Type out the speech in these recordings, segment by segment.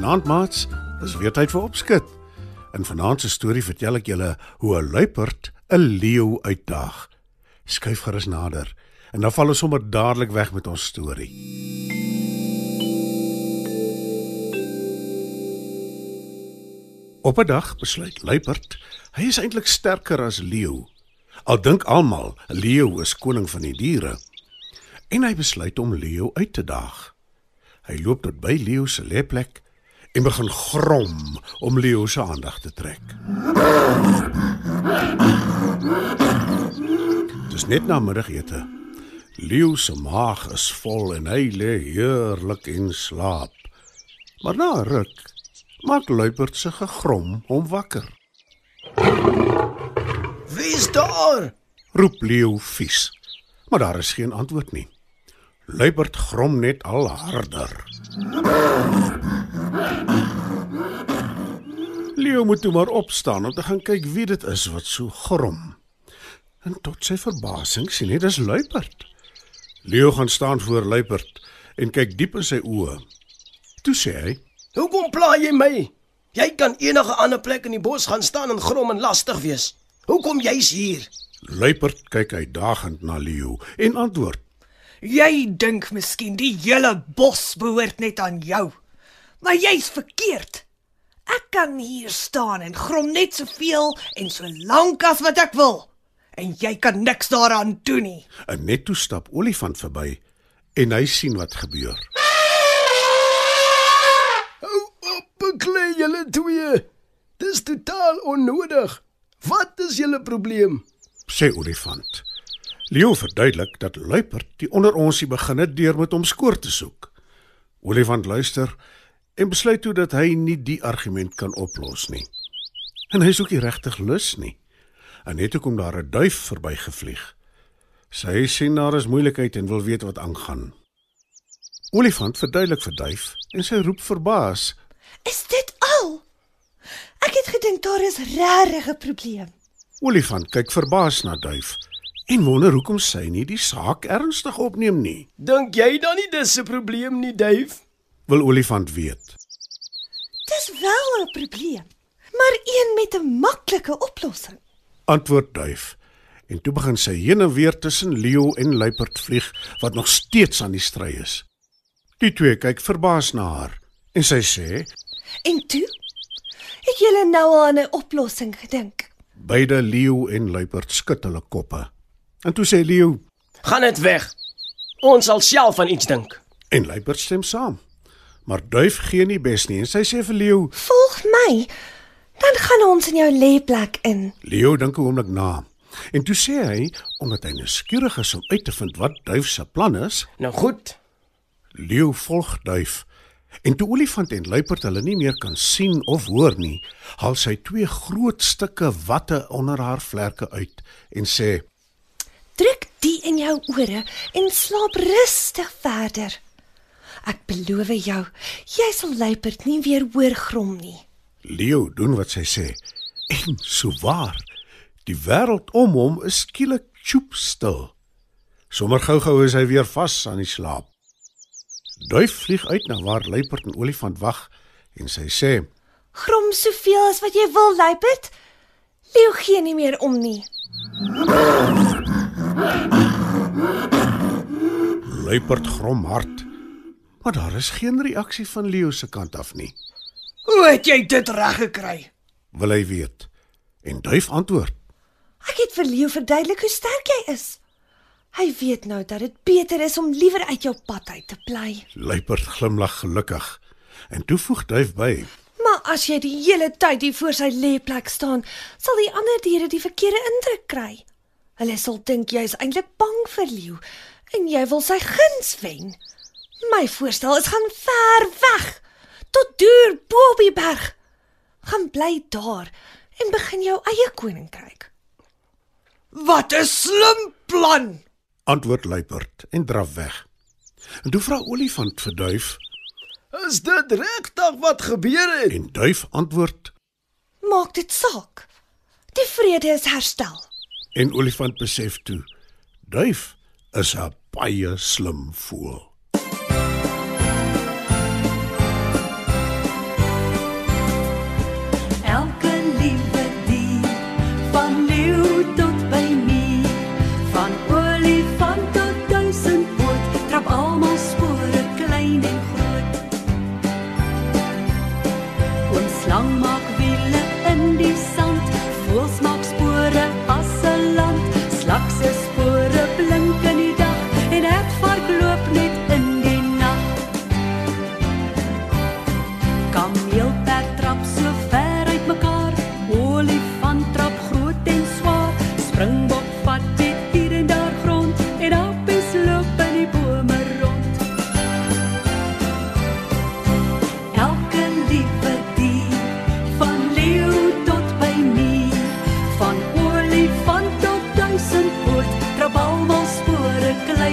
Goeienaand maats, dis weer tyd vir opskud. In vanaand se storie vertel ek julle hoe 'n luiperd 'n leeu uitdaag. Skuif gerus nader en dan val ons sommer dadelik weg met ons storie. Op 'n dag besluit luiperd, hy is eintlik sterker as leeu. Al dink almal 'n leeu is koning van die diere. En hy besluit om leeu uit te daag. Hy loop tot by leeu se lêplek en begin grom om Leo se aandag te trek. Dis net na middagete. Leo se maag is vol en hy lê heerlik in slaap. Maar na ruk maak luiperd se gegrom hom wakker. Wie's daar? Roep Leo vies. Maar daar is geen antwoord nie. Luiperd grom net al harder. Leo moet toe maar opstaan om te gaan kyk wie dit is wat so grom. En tot sy verbasing sien hy dis luiperd. Leo gaan staan voor luiperd en kyk diep in sy oë. Toe sê hy: "Hoekom pla jy my? Jy kan enige ander plek in die bos gaan staan en grom en lastig wees. Hoekom jy's hier?" Luiperd kyk uitdagend na Leo en antwoord: Jy dink miskien die hele bos behoort net aan jou. Maar jy's verkeerd. Ek kan hier staan en grom net soveel en so lank as wat ek wil. En jy kan niks daaraan doen nie. En net toe stap olifant verby en hy sien wat gebeur. Hou op, beklei julle twee. Dis totaal onnodig. Wat is julle probleem? sê olifant. Leo verduidelik dat luiperd die onder onsie begin het deur met hom skoor te soek. Olifant luister en besluit toe dat hy nie die argument kan oplos nie. En hy soek nie regtig lus nie. En net toe kom daar 'n duif verbygevlieg. Sy sien daar is moeilikheid en wil weet wat aangaan. Olifant verduidelik vir duif en sy roep verbaas: Is dit al? Ek het gedink daar is regtig 'n probleem. Olifant kyk verbaas na duif en wonder hoekom sy nie die saak ernstig opneem nie. Dink jy dan nie dis 'n probleem nie, Dave? Wil olifant weet. Dis wel 'n probleem, maar een met 'n maklike oplossing. Antwoord duif. En toe begin sy heen en weer tussen leeu en luiperd vlieg wat nog steeds aan die stry is. Die twee kyk verbaas na haar en sy sê: En toe? Het julle nou al aan 'n oplossing gedink? Beide leeu en luiperd skud hulle koppe. En toe sê leeu Gaan net weg. Ons sal self aan iets dink. en luiperd stem saam. Maar duif gee nie bes nie en sy sê vir leeu: Volg my. Dan gaan ons in jou lêplek in. Leo dink 'n oomblik na. En toe sê hy, omdat hy nuuskierig is om uit te vind wat duif se plan is, Nou goed. Leeu volg duif. En toe olifant en luiperd hulle nie meer kan sien of hoor nie, haal sy twee groot stukke watte onder haar vlerke uit en sê: Druk die in jou ore en slaap rustig verder. Ek beloof jou, jy sal luiperd nie weer hoor grom nie. Leo doen wat sy sê. En so waar. Die wêreld om hom is skielik choep stil. Sommer gou-gou is hy weer vas aan die slaap. Duif vlieg uit na waar luiperd en olifant wag en sy sê: Grom soveel as wat jy wil, luiperd. Leeu gee nie meer om nie. Luiperd grom hard. Maar daar is geen reaksie van Leo se kant af nie. Hoe het jy dit reg gekry? Wil hy weet. En duif antwoord: Ek het vir Leeu verduidelik hoe sterk jy is. Hy weet nou dat dit beter is om liewer uit jou pad uit te bly. Luiperd glimlag gelukkig. En toe voeg duif by: Maar Maar as jy die hele tyd hier voor sy lêplek staan, sal die ander diere die verkeerde indruk kry. Hulle sal dink jy is eintlik bang vir leeu en jy wil sy guns wen. My voorstel is gaan ver weg tot deur bo op die berg. Gaan bly daar en begin jou eie koninkryk. Wat 'n slim plan. Antwoord luiperd en draf weg. En toe vra olifant vir duif Is dit regtig wat gebeur het? en duif antwoord Maak dit saak. Die vrede is herstel. en olifant besef toe duif is 'n baie slim voël. 茫茫。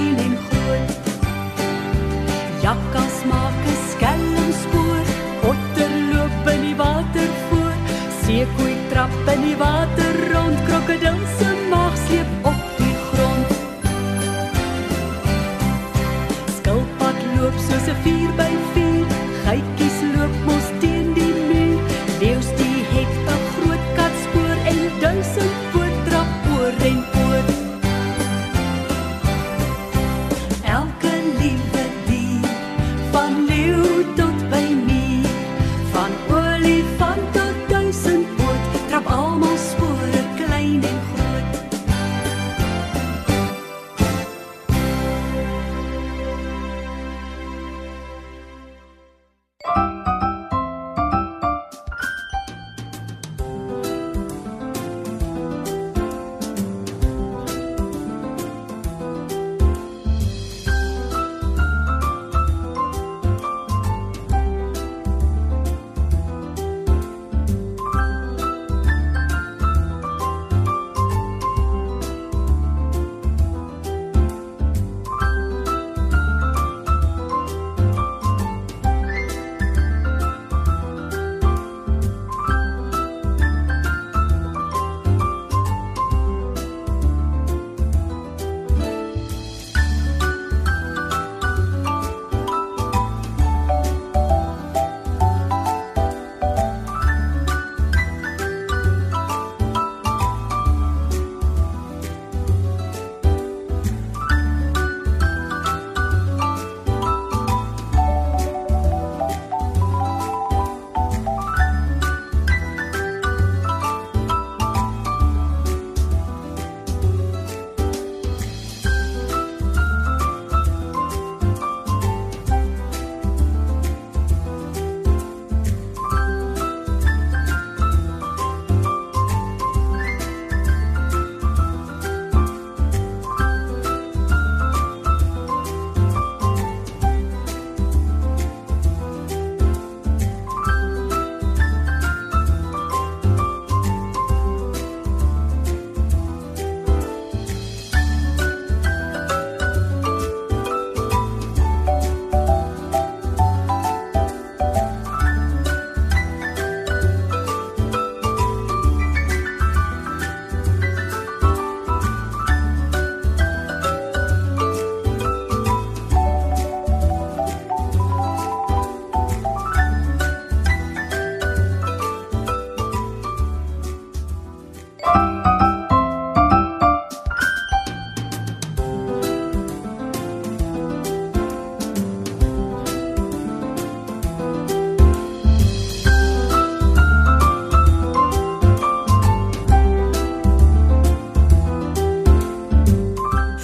Klein en groot. Jakkas maak 'n skelmspoor, otter loop in die water voor, seekoei trap in die water rond, krokodil se maag sleep op die grond. Skilpad loop soos 'n 4